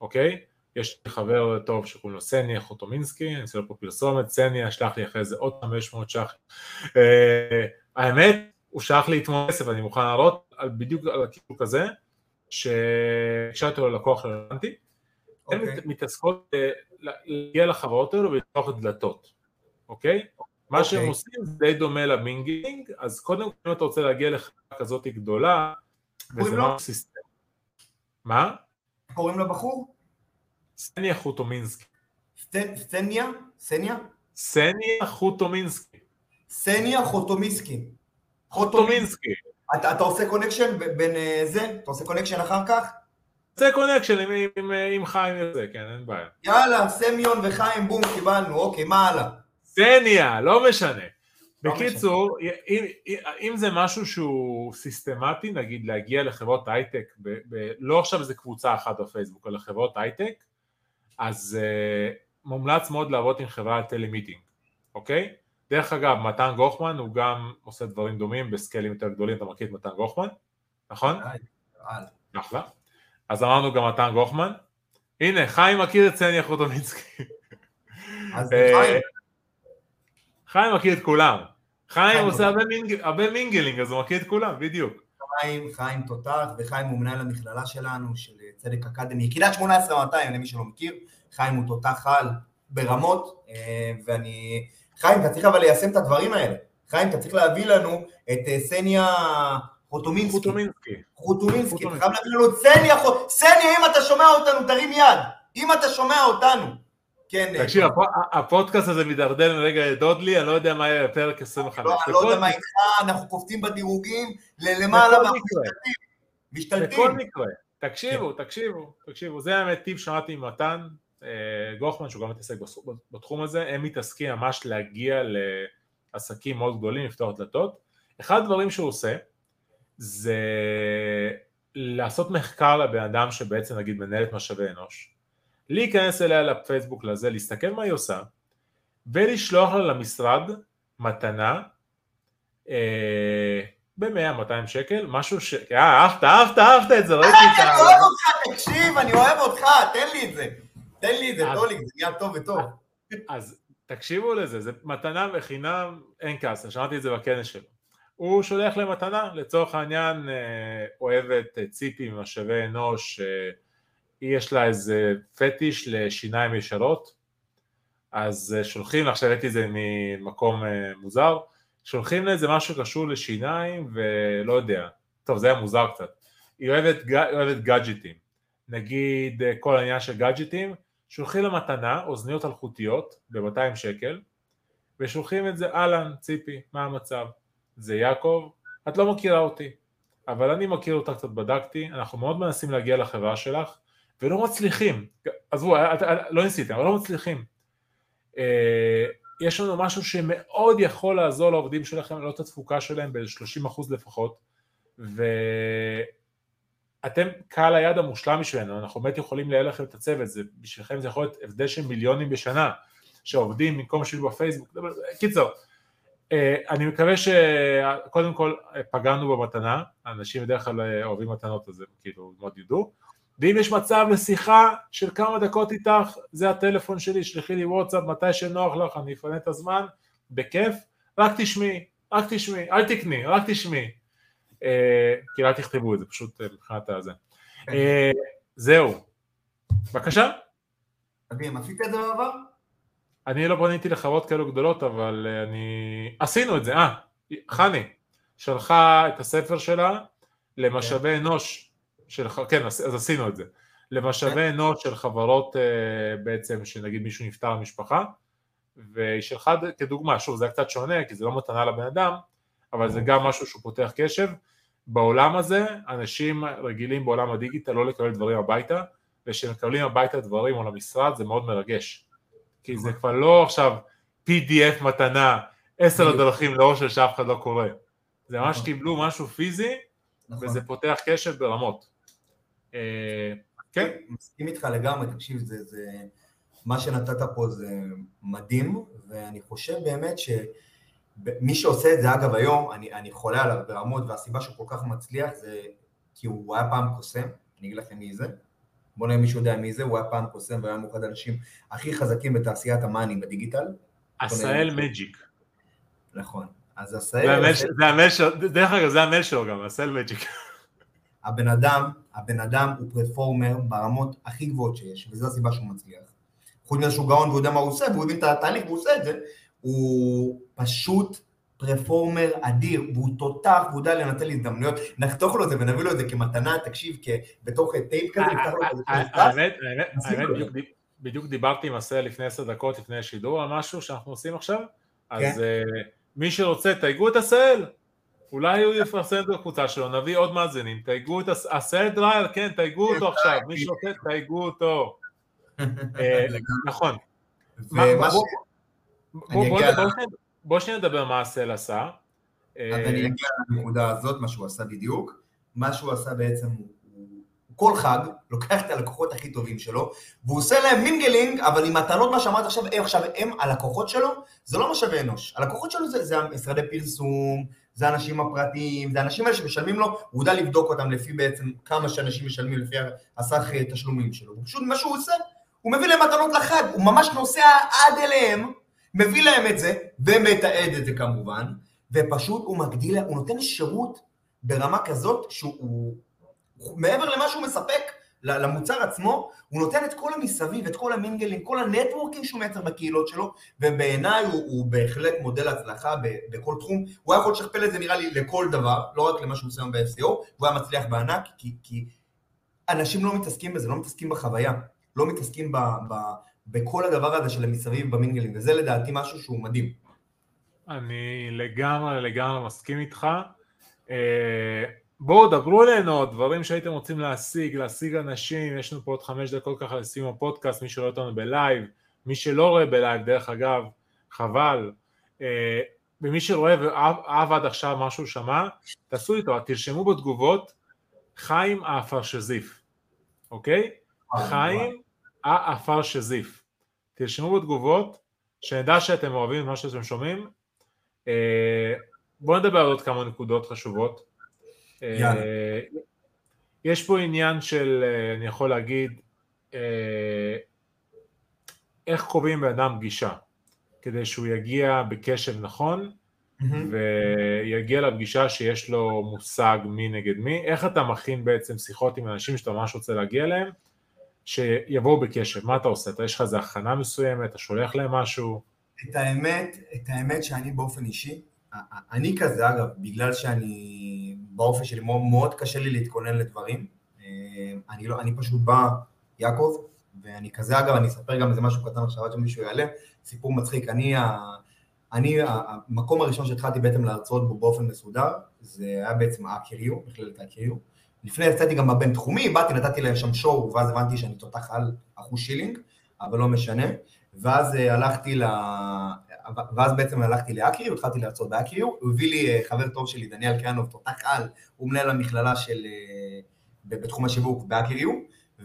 אוקיי? Okay? יש לי חבר טוב שקוראים לו סניה חוטומינסקי, אני אעשה לו פה פרסומת, סניה שלח לי אחרי זה עוד 500 ש"ח. Uh, האמת, הוא שלח לי אתמול כסף, אני מוכן להראות על בדיוק על הכיוון כזה, שהקשרתי לו ללקוח רלוונטי. הן אוקיי. מתעסקות להגיע לחברות האלו ולפתוח דלתות, אוקיי? מה אוקיי. שהם עושים זה די דומה למינגינג, אז קודם כל אם אתה רוצה להגיע לחברה כזאת גדולה, וזה לא סיסטם. מה? קוראים לבחור? סניה חוטומינסקי. סניה? סניה? סניה חוטומינסקי. סניה חוטומינסקי. חוטומינסקי. אתה, אתה עושה connection בין אה, זה? אתה עושה connection אחר כך? עושה connection עם, עם, עם, עם חיים וזה, כן, אין בעיה. יאללה, סמיון וחיים, בום, קיבלנו, אוקיי, מה הלאה? סניה, לא משנה. לא בקיצור, אם, אם זה משהו שהוא סיסטמטי, נגיד להגיע לחברות הייטק, ב, ב, לא עכשיו איזה קבוצה אחת בפייסבוק, אלא חברות הייטק, אז אה, מומלץ מאוד לעבוד עם חברת telemeeting, אוקיי? דרך אגב, מתן גוחמן הוא גם עושה דברים דומים בסקיילים יותר גדולים, אתה מכיר את מתן גוחמן, נכון? אחלה. אז אמרנו גם מתן גוחמן. הנה, חיים מכיר את סניה חוטומינסקי. אה, חיים מכיר את כולם. חיים עושה הרבה mingling, אז הוא מכיר את כולם, בדיוק. חיים, חיים תותח, וחיים הוא מנהל המכללה שלנו, של צדק אקדמי, יחידת 18200 למי שלא מכיר, חיים הוא תותח על ברמות, אה, ואני חיים, אתה צריך אבל ליישם את הדברים האלה. חיים, אתה צריך להביא לנו את אה, סניה חוטומינסקי. חוטומינסקי. חוטומינסקי. אתה חייב להביא לנו את סניה חוטומינסקי. סניה, אם אתה שומע אותנו, תרים יד. אם אתה שומע אותנו. כן. אה, תקשיב, הפודקאסט הזה מידרדר מרגע לדודלי, אני לא יודע מה יהיה בפרק 25. לא, אני לא יודע מה איתך, אנחנו קופצים בדירוגים ללמעלה מהמשתלטים. משתלטים. בכל מקרה. תקשיבו, כן. תקשיבו, תקשיבו, זה האמת טיפ שמעתי ממתן, אה, גוחמן שהוא גם מתעסק בתחום הזה, הם מתעסקים ממש להגיע לעסקים מאוד גדולים, לפתוח דלתות. אחד הדברים שהוא עושה זה לעשות מחקר לבן אדם שבעצם נגיד מנהל את משאבי אנוש, להיכנס אליה לפייסבוק לזה, להסתכל מה היא עושה ולשלוח לה למשרד מתנה אה, ב-100-200 שקל, משהו ש... אה, אהבת, אהבת, אהבת את זה, ראיתי את ה... אני אוהב אותך, תקשיב, אני אוהב אותך, תן לי את זה. תן לי את זה, טוליק, זה נהיה טוב וטוב. אז תקשיבו לזה, זה מתנה וחינם, אין כעס, שמעתי את זה בכנס שלו. הוא שולח למתנה, לצורך העניין אה, אוהבת אה, ציפי ממשאבי אנוש, אה, יש לה איזה פטיש לשיניים ישרות, אז שולחים, עכשיו הבאתי את זה ממקום מוזר, שולחים לה איזה משהו קשור לשיניים ולא יודע, טוב זה היה מוזר קצת, היא אוהבת, אוהבת גאדג'טים, נגיד כל העניין של גאדג'טים, שולחים לה מתנה, אוזניות אלחוטיות ב-200 שקל, ושולחים את זה, אהלן, ציפי, מה המצב? זה יעקב, את לא מכירה אותי, אבל אני מכיר אותה קצת, בדקתי, אנחנו מאוד מנסים להגיע לחברה שלך, ולא מצליחים, עזבו, לא ניסיתם, אבל לא מצליחים. אה, יש לנו משהו שמאוד יכול לעזור לעובדים שלכם, לעלות את התפוקה שלהם ב-30% לפחות, ו... אתם קהל היד המושלם בשבילנו, אנחנו באמת יכולים לייעל לכם את הצוות, זה, בשבילכם זה יכול להיות הבדל של מיליונים בשנה, שעובדים במקום שיהיו בפייסבוק, קיצור, אה, אני מקווה שקודם כל פגענו במתנה, אנשים בדרך כלל אוהבים מתנות אז הם כאילו מאוד ידעו, ואם יש מצב לשיחה של כמה דקות איתך, זה הטלפון שלי, שלחי לי וואטסאפ מתי שנוח לך, אני אפנה את הזמן, בכיף, רק תשמעי, רק תשמעי, אל תקני, רק תשמעי. אה, כאילו אל תכתבו את זה, פשוט אה, מבחינת הזה. כן. אה, זהו. בבקשה. מדהים, עשית את זה בעבר? אני לא פניתי לחברות כאלו גדולות, אבל אה, אני... עשינו את זה, אה, חני, שלחה את הספר שלה למשאבי אנוש של... כן, אז עשינו את זה. למשאבי אנוש של חברות אה, בעצם, שנגיד מישהו נפטר במשפחה, והיא שלחה ד- כדוגמה, שוב זה היה קצת שונה, כי זה לא מתנה לבן אדם, אבל זה גם משהו שהוא פותח קשב. בעולם הזה, אנשים רגילים בעולם הדיגיטל לא לקבל דברים הביתה, וכשמקבלים הביתה דברים או למשרד זה מאוד מרגש. כי זה כבר לא עכשיו PDF מתנה, עשר. הדרכים לאושר שאף אחד לא קורא. זה ממש נכון. קיבלו משהו פיזי, נכון. וזה פותח קשב ברמות. כן, מסכים איתך לגמרי, תקשיב, זה, זה, מה שנתת פה זה מדהים, ואני חושב באמת שמי שעושה את זה, אגב, היום, אני, אני חולה עליו ברמות, והסיבה שהוא כל כך מצליח זה כי הוא היה פעם קוסם, אני אגיד לכם מי זה, בוא נראה אם מישהו יודע מי זה, הוא היה פעם קוסם והיה מאוחד האנשים הכי חזקים בתעשיית המאני בדיגיטל, עשהאל מג'יק. נכון. אז זה עשהאל, דרך אגב זה המייל שלו גם, עשהאל מג'יק. הבן אדם, הבן אדם הוא פרפורמר ברמות הכי גבוהות שיש, וזו הסיבה שהוא מצליח. חוץ מזה שהוא גאון והוא יודע מה הוא עושה, והוא הבין את התהליך והוא עושה את זה, הוא פשוט פרפורמר אדיר, והוא תותח, והוא יודע לנצל הזדמנויות. נחתוך לו את זה ונביא לו את זה כמתנה, תקשיב, בתוך טייפ כזה, נפתח לו את זה. האמת, האמת, נשים האמת, לו. בדיוק דיב- בדיוק דיברתי עם עשהאל לפני עשר דקות לפני השידור על משהו שאנחנו עושים עכשיו, אז אה, מי שרוצה תייגו את עשהאל, אולי הוא יפרסם את זה בקבוצה שלו, נביא עוד מאזינים, תייגו את עשהאל דרייר, כן, תייגו אותו עכשיו, מי שרוצה תייגו אותו. אה, נכון. בוא- שנייה נדבר מה עשהאל עשה. אז אה, אני אגיע לנקודה הזאת, מה שהוא עשה בדיוק. מה שהוא עשה בעצם, הוא, כל חג לוקח את הלקוחות הכי טובים שלו, והוא עושה להם mingling, אבל עם מטלות, מה שאמרת עכשיו, עכשיו, הם, הלקוחות שלו, זה לא משאבי אנוש. הלקוחות שלו זה, זה משרדי פרסום, זה האנשים הפרטיים, זה האנשים האלה שמשלמים לו, הוא יודע לבדוק אותם לפי בעצם כמה שאנשים משלמים לפי הסך אה, תשלומים שלו. פשוט, מה שהוא עושה, הוא מביא להם מתנות לחג, הוא ממש נוסע עד אליהם, מביא להם את זה, ומתעד את זה כמובן, ופשוט הוא מגדיל, הוא נותן שירות ברמה כזאת שהוא הוא, מעבר למה שהוא מספק למוצר עצמו, הוא נותן את כל המסביב, את כל המינגלים, כל הנטוורקים שהוא מייצר בקהילות שלו, ובעיניי הוא, הוא בהחלט מודל הצלחה בכל תחום. הוא היה יכול לשכפל את זה נראה לי לכל דבר, לא רק למה שהוא עושה היום ב-SEO, הוא היה מצליח בענק, כי, כי אנשים לא מתעסקים בזה, לא מתעסקים בחוויה, לא מתעסקים ב, ב, בכל הדבר הזה של המסביב במינגלים, וזה לדעתי משהו שהוא מדהים. אני לגמרי לגמרי מסכים איתך. אה, בואו דברו אלינו, דברים שהייתם רוצים להשיג, להשיג אנשים, יש לנו פה עוד חמש דקות ככה לסיום הפודקאסט, מי שרואה אותנו בלייב, מי שלא רואה בלייב, דרך אגב, חבל. אה, ומי שרואה ואהב עד עכשיו משהו שמע, תעשו איתו, תרשמו בתגובות חיים האפר שזיף, אוקיי? חיים האפר שזיף. תרשמו בתגובות, שנדע שאתם אוהבים את מה שאתם שומעים. אה, בואו נדבר על עוד כמה נקודות חשובות. אה, יאללה. יש פה עניין של, אה, אני יכול להגיד, אה, איך קובעים בן אדם פגישה, כדי שהוא יגיע בקשב נכון, ויגיע לפגישה שיש לו מושג מי נגד מי, איך אתה מכין בעצם שיחות עם אנשים שאתה ממש רוצה להגיע אליהם, שיבואו בקשב, מה אתה עושה? אתה יש לך איזה הכנה מסוימת, אתה שולח להם משהו? את האמת, את האמת שאני באופן אישי, אני כזה אגב, בגלל שאני באופן שלי מאוד, מאוד קשה לי להתכונן לדברים, אה, אני, לא, אני פשוט בא, יעקב, ואני כזה אגב, אני אספר גם איזה משהו קטן עכשיו עד שמישהו יעלה, סיפור מצחיק, אני, אני המקום הראשון שהתחלתי בעצם להרצות בו באופן מסודר, זה היה בעצם האקריו, מכללת האקריו, לפני יצאתי גם בבינתחומי, באתי, נתתי להם שם שואו, ואז הבנתי שאני תותח על אחוז שילינג, אבל לא משנה. ואז אה, הלכתי. ואז בעצם הלכתי לאקריו, התחלתי להרצות באקריו, הוא הביא לי אה, חבר טוב שלי, דניאל קיאנוב, תותח על, הוא מנהל המכללה של... אה, בתחום השיווק באקריו,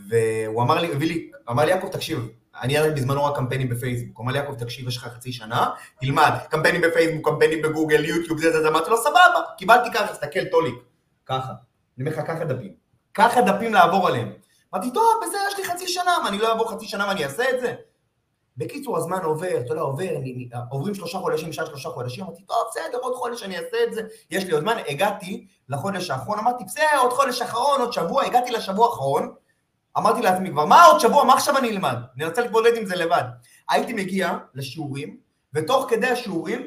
והוא אמר לי, הביא לי, אמר לי, יעקב, תקשיב, אני ידעתי בזמנו רק קמפיינים בפייסבוק, אמר לי, יעקב, תקשיב, יש לך חצי שנה, תלמד, קמפיינים בפייסבוק, קמפיינים בגוגל, יוטיוב, זה, זה, זה, אמרתי לו, סבבה, קיבלתי ככה, תסתכל, טוליק, ככה, אני אומר לך, ככה דפים, ככה דפים לעבור עליהם, אמרתי, טוב, בסדר, יש לי חצי שנה, מה, אני לא אעבור חצי שנה ואני אעשה את זה? בקיצור, הזמן עובר, אתה יודע, עובר, אני, עוברים שלושה חודשים, נשאר שלושה חודשים, אמרתי, טוב, בסדר, עוד חודש אני אעשה את זה, יש לי עוד זמן, הגעתי לחודש האחרון, אמרתי, בסדר, עוד חודש אחרון, עוד שבוע, הגעתי לשבוע האחרון, אמרתי לעצמי כבר, מה עוד שבוע, מה עכשיו אני אלמד? אני רוצה להתמודד עם זה לבד. הייתי מגיע לשיעורים, ותוך כדי השיעורים,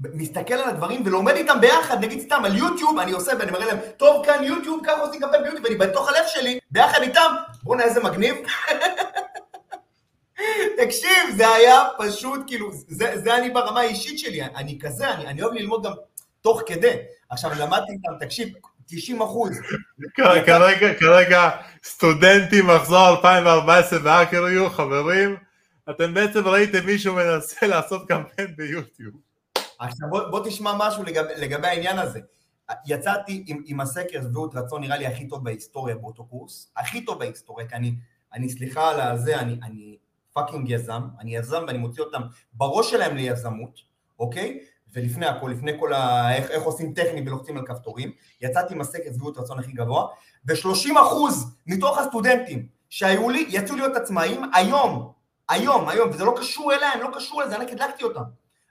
מסתכל על הדברים ולומד איתם ביחד, נגיד סתם על יוטיוב, אני עושה ואני מראה להם, טוב כאן יוטיוב, ככה עושים קמפיין ביוטיוב, ואני בתוך הלב שלי, ביחד איתם, בואנה איזה מגניב. תקשיב, זה היה פשוט, כאילו, זה, זה אני ברמה האישית שלי, אני כזה, אני, אני אוהב ללמוד גם תוך כדי. עכשיו, למדתי איתם, תקשיב, 90 אחוז. כרגע, כרגע, סטודנטים מחזור 2014 ב HackerU חברים, אתם בעצם ראיתם מישהו מנסה לעשות קמפיין ביוטיוב. עכשיו בוא, בוא תשמע משהו לגב, לגבי העניין הזה. יצאתי עם, עם הסקר שביעות רצון נראה לי הכי טוב בהיסטוריה באותו קורס, הכי טוב בהיסטוריה, כי אני, אני סליחה על הזה, אני, אני fucking יזם, אני יזם ואני מוציא אותם בראש שלהם ליזמות, אוקיי? ולפני הכל, לפני כל ה... איך, איך עושים טכני ולוחצים על כפתורים, יצאתי עם הסקר שביעות רצון הכי גבוה, ו-30% מתוך הסטודנטים שהיו לי, יצאו להיות עצמאים היום, היום, היום, וזה לא קשור אליהם, לא קשור לזה, אני הדלקתי אותם.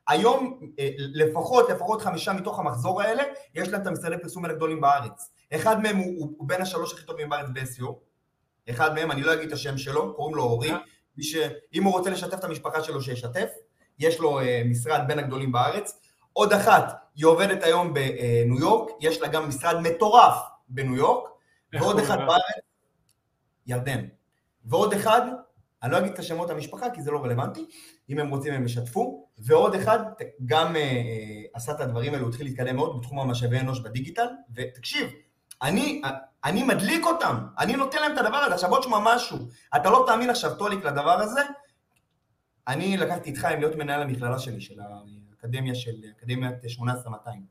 היום אה, לפחות, לפחות חמישה מתוך המחזור האלה, יש להם את המשרדי פרסום האלה גדולים בארץ. אחד מהם הוא, הוא, הוא בין השלוש הכי טובים בארץ ב-SEO, אחד מהם, אני לא אגיד את השם שלו, קוראים לו אורי, מי שאם הוא רוצה לשתף את המשפחה שלו שישתף, יש לו uh, משרד בין הגדולים בארץ. עוד אחת, היא עובדת היום בניו יורק, יש לה גם משרד מטורף בניו יורק, ועוד אחד בארץ, ירדן. ועוד אחד, אני לא אגיד את השמות המשפחה כי זה לא רלוונטי, אם הם רוצים הם ישתפו, ועוד אחד גם uh, עשה את הדברים האלו, התחיל להתקדם מאוד בתחום המשאבי אנוש בדיגיטל, ותקשיב, אני, אני מדליק אותם, אני נותן להם את הדבר הזה, עכשיו בוא תשמע משהו, אתה לא תאמין עכשיו טוליק לדבר הזה, אני לקחתי את חיים להיות מנהל המכללה שלי, של האקדמיה של אקדמיית 18200.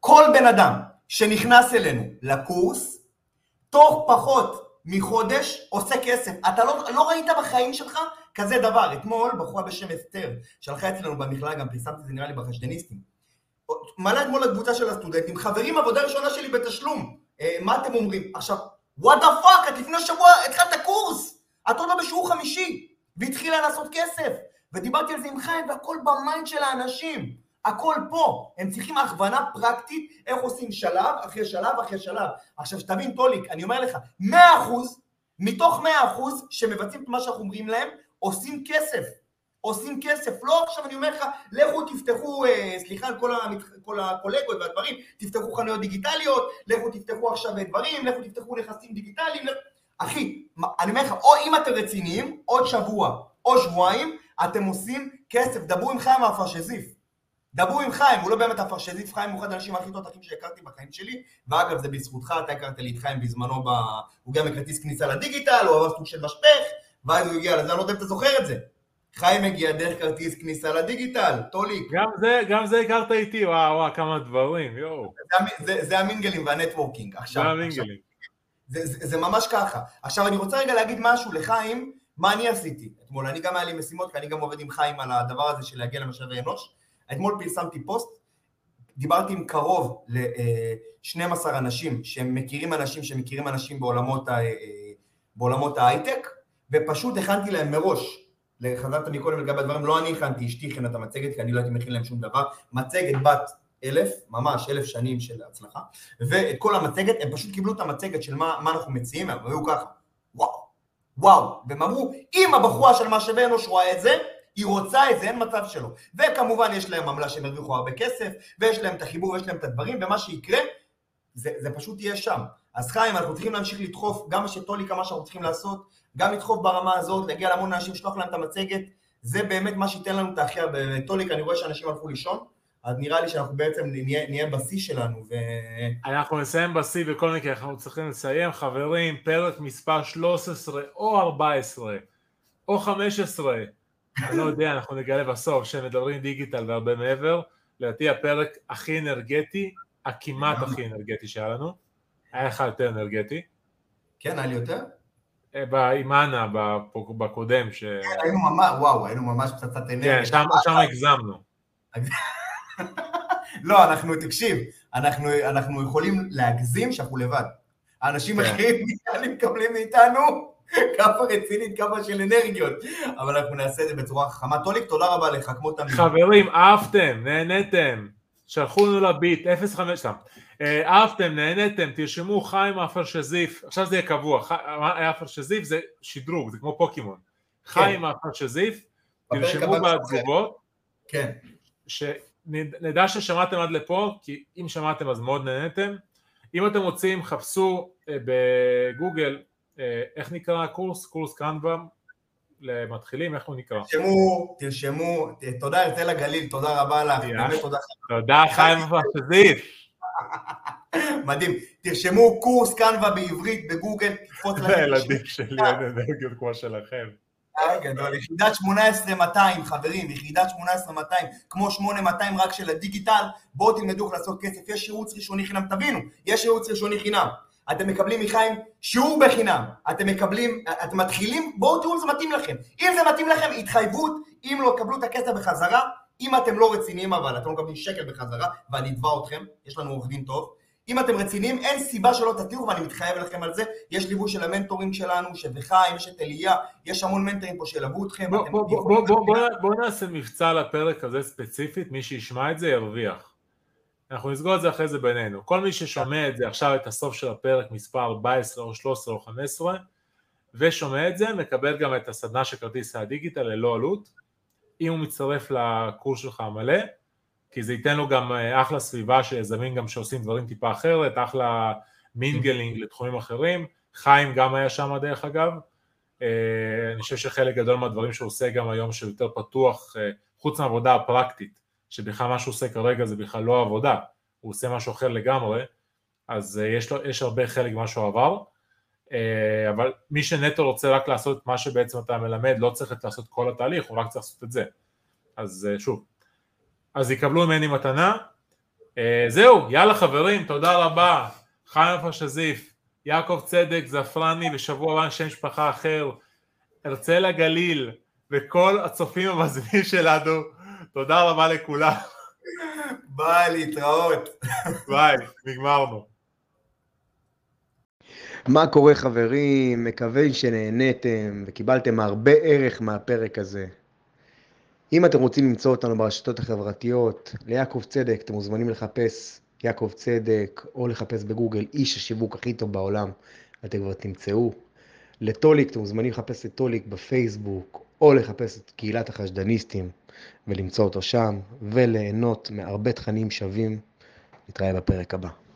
כל בן אדם שנכנס אלינו לקורס, תוך פחות מחודש עושה כסף. אתה לא, לא ראית בחיים שלך כזה דבר. אתמול בחורה בשם אסתר, שהלכה אצלנו במכללה, גם פרסמתי את זה נראה לי בחשדניסטים. מעלה אתמול לקבוצה של הסטודנטים, חברים, עבודה ראשונה שלי בתשלום. אה, מה אתם אומרים? עכשיו, what the fuck, את לפני שבוע התחלת קורס, את עוד לא בשיעור חמישי, והתחילה לעשות כסף. ודיברתי על זה עם חיים, והכל ב mind של האנשים. הכל פה. הם צריכים הכוונה פרקטית, איך עושים שלב אחרי שלב אחרי שלב. עכשיו, שתבין, טוליק, אני אומר לך, 100% מתוך 100% שמבצעים את מה שאנחנו אומרים להם, עושים כסף. עושים כסף, לא עכשיו אני אומר לך, לכו תפתחו, אה, סליחה על כל, המת... כל הקולגות והדברים, תפתחו חנויות דיגיטליות, לכו תפתחו עכשיו דברים, לכו תפתחו נכסים דיגיטליים, לכ... אחי, אני אומר לך, או אם אתם רציניים, עוד שבוע או שבועיים, אתם עושים כסף, דברו עם חיים האפרשזיף. דברו עם חיים, הוא לא באמת אפרשזיף, חיים הוא אחד האנשים הכי תותחים שהכרתי בחיים שלי, ואגב זה בזכותך, אתה הכרת לי את חיים בזמנו, ב... הוא גם בכרטיס כניסה לדיגיטל, הוא עבר סוג של משפך, ואז הוא הגיע לזה, אני לא יודע אם אתה זוכר את זה. חיים הגיע דרך כרטיס כניסה לדיגיטל, טוליק. גם זה, גם זה הכרת איתי, וואו, וואו, כמה דברים, יואו. זה, זה, זה ה mingling וה networking. עכשיו, זה ה mingling. זה, זה, זה ממש ככה. עכשיו, אני רוצה רגע להגיד משהו לחיים, מה אני עשיתי אתמול. אני גם היה לי משימות, כי אני גם עובד עם חיים על הדבר הזה של להגיע למשאבי אנוש. אתמול פרסמתי פוסט, דיברתי עם קרוב ל-12 אנשים שהם מכירים אנשים שמכירים אנשים בעולמות, ה, בעולמות ההייטק, ופשוט הכנתי להם מראש חזרת מקודם לגבי הדברים, לא אני הכנתי, אשתי הכינה את המצגת, כי אני לא הייתי מכין להם שום דבר, מצגת בת אלף, ממש אלף שנים של הצלחה, ואת כל המצגת, הם פשוט קיבלו את המצגת של מה, מה אנחנו מציעים, הם היו ככה, וואו, וואו, והם אמרו, אם הבחורה של משאבי אנוש רואה את זה, היא רוצה את זה, אין מצב שלא. וכמובן יש להם עמלה שהם הרוויחו הרבה כסף, ויש להם את החיבור, ויש להם את הדברים, ומה שיקרה, זה, זה פשוט יהיה שם. אז חיים, אנחנו צריכים להמשיך לדחוף, גם שטוליקה, מה שאנחנו צריכים לעשות, גם לדחוף ברמה הזאת, להגיע להמון אנשים, לשלוח להם את המצגת, זה באמת מה שייתן לנו את הכי הרבה. טוליק, אני רואה שאנשים הלכו לישון, אז נראה לי שאנחנו בעצם נהיה, נהיה בשיא שלנו. ו... אנחנו נסיים בשיא בכל מקרה, אנחנו צריכים לסיים. חברים, פרק מספר 13 או 14 או 15, אני לא יודע, אנחנו נגלה בסוף שמדברים דיגיטל והרבה מעבר. לדעתי הפרק הכי אנרגטי, הכמעט הכי אנרגטי שהיה לנו. היה לך יותר אנרגטי. כן, היה לי יותר? אה, עם אנה בקודם. ש... כן, היינו ממש, וואו, היינו ממש פצצת אנרגיה. כן, שם, שם הגזמנו. לא, אנחנו, תקשיב, אנחנו, אנחנו יכולים להגזים שאנחנו לבד. האנשים כן. אחרים מקבלים מאיתנו כמה רצינית, כמה של אנרגיות, אבל אנחנו נעשה את זה בצורה חכמה. טוליק, תודה רבה לך, כמו תמיד. חברים, אהבתם, נהניתם, שלחו לנו לביט, 05 סתם. אה, אהבתם, נהניתם, תרשמו חיים עפר שזיף, עכשיו זה יהיה קבוע, ח- עפר שזיף זה שדרוג, זה כמו פוקימון. חיים עפר שזיף, בפרק תרשמו בתגובות, כן. שנדע ששמעתם עד לפה, כי אם שמעתם אז מאוד נהניתם. אם אתם רוצים, חפשו אה, בגוגל, אה, איך נקרא הקורס? קורס קנבה למתחילים, איך הוא נקרא? תרשמו, תרשמו, תודה הרצל הגליל, תודה רבה לך. באמת תודה. תודה חיים עפר שזיף. מדהים. תרשמו קורס קנבה בעברית בגוגל, תקפוץ לכם. לילדים שלי אין אנרגיות כמו שלכם. אה, גדול, יחידת 18200, חברים, יחידת 18200, כמו 8200 רק של הדיגיטל, בואו תלמדו איך לעשות כסף, יש ייעוץ ראשוני חינם, תבינו, יש ייעוץ ראשוני חינם. אתם מקבלים מחיים שיעור בחינם, אתם מקבלים, אתם מתחילים, בואו תראו אם זה מתאים לכם. אם זה מתאים לכם, התחייבות, אם לא, קבלו את הכסף בחזרה, אם אתם לא רציניים אבל, אתם לא מקבלים שקל בחזרה, ואני אתבע אתכם, יש לנו עורך דין טוב. אם אתם רציניים, אין סיבה שלא תתירו, ואני מתחייב לכם על זה. יש ליווי של המנטורים שלנו, שבחיים, יש את אליה, יש המון מנטורים פה שילוו אתכם. בוא- אתם בוא- בוא- יכולים- בוא- בוא- בוא- בוא נעשה מבצע לפרק הזה ספציפית, מי שישמע את זה ירוויח. אנחנו נסגור את זה אחרי זה בינינו. כל מי ששומע את זה עכשיו, את הסוף של הפרק מספר 14 או 13 או 15, ושומע את זה, מקבל גם את הסדנה של כרטיס הדיגיטל ללא עלות, אם הוא מצטרף לקורס שלך המלא, כי זה ייתן לו גם אה, אחלה סביבה של יזמים גם שעושים דברים טיפה אחרת, אחלה mingling לתחומים אחרים, חיים גם היה שם דרך אגב, אה, אני חושב שחלק גדול מהדברים שהוא עושה גם היום שהוא יותר פתוח, אה, חוץ מהעבודה הפרקטית, שבכלל מה שהוא עושה כרגע זה בכלל לא עבודה, הוא עושה משהו אחר לגמרי, אז יש, לו, יש הרבה חלק ממה שהוא עבר, אבל מי שנטו רוצה רק לעשות את מה שבעצם אתה מלמד, לא צריך לעשות כל התהליך, הוא רק צריך לעשות את זה. אז אה, שוב, אז יקבלו ממני מתנה. אה, זהו, יאללה חברים, תודה רבה. חיים עפר שזיף, יעקב צדק, זפרני, ושבוע הבא שם משפחה אחר, הרצל הגליל, וכל הצופים המאזינים שלנו, תודה רבה לכולם. ביי, להתראות. ביי, נגמרנו. מה קורה חברים? מקווה שנהניתם וקיבלתם הרבה ערך מהפרק הזה. אם אתם רוצים למצוא אותנו ברשתות החברתיות, ליעקב צדק, אתם מוזמנים לחפש יעקב צדק, או לחפש בגוגל איש השיווק הכי טוב בעולם, אתם כבר תמצאו. לטוליק, אתם מוזמנים לחפש את טוליק בפייסבוק, או לחפש את קהילת החשדניסטים ולמצוא אותו שם, וליהנות מהרבה תכנים שווים. נתראה בפרק הבא.